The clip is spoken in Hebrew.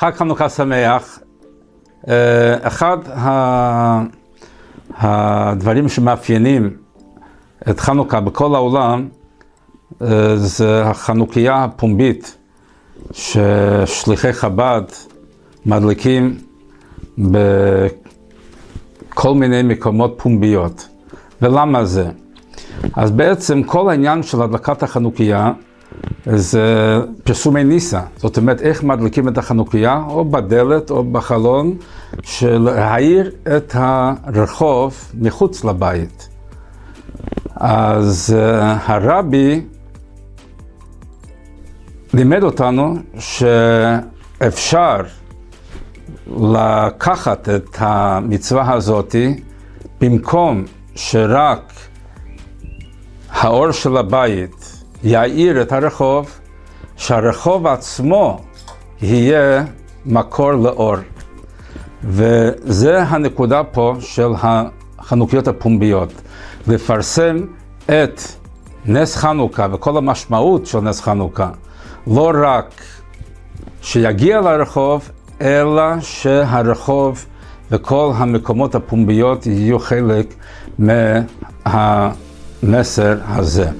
חג חנוכה שמח. אחד הדברים שמאפיינים את חנוכה בכל העולם זה החנוכיה הפומבית ששליחי חב"ד מדליקים בכל מיני מקומות פומביות. ולמה זה? אז בעצם כל העניין של הדלקת החנוכיה זה פרסומי ניסה, זאת אומרת איך מדליקים את החנוכיה או בדלת או בחלון, של להאיר את הרחוב מחוץ לבית. אז uh, הרבי לימד אותנו שאפשר לקחת את המצווה הזאתי במקום שרק האור של הבית יאיר את הרחוב, שהרחוב עצמו יהיה מקור לאור. וזה הנקודה פה של החנוכיות הפומביות, לפרסם את נס חנוכה וכל המשמעות של נס חנוכה, לא רק שיגיע לרחוב, אלא שהרחוב וכל המקומות הפומביות יהיו חלק מהמסר הזה.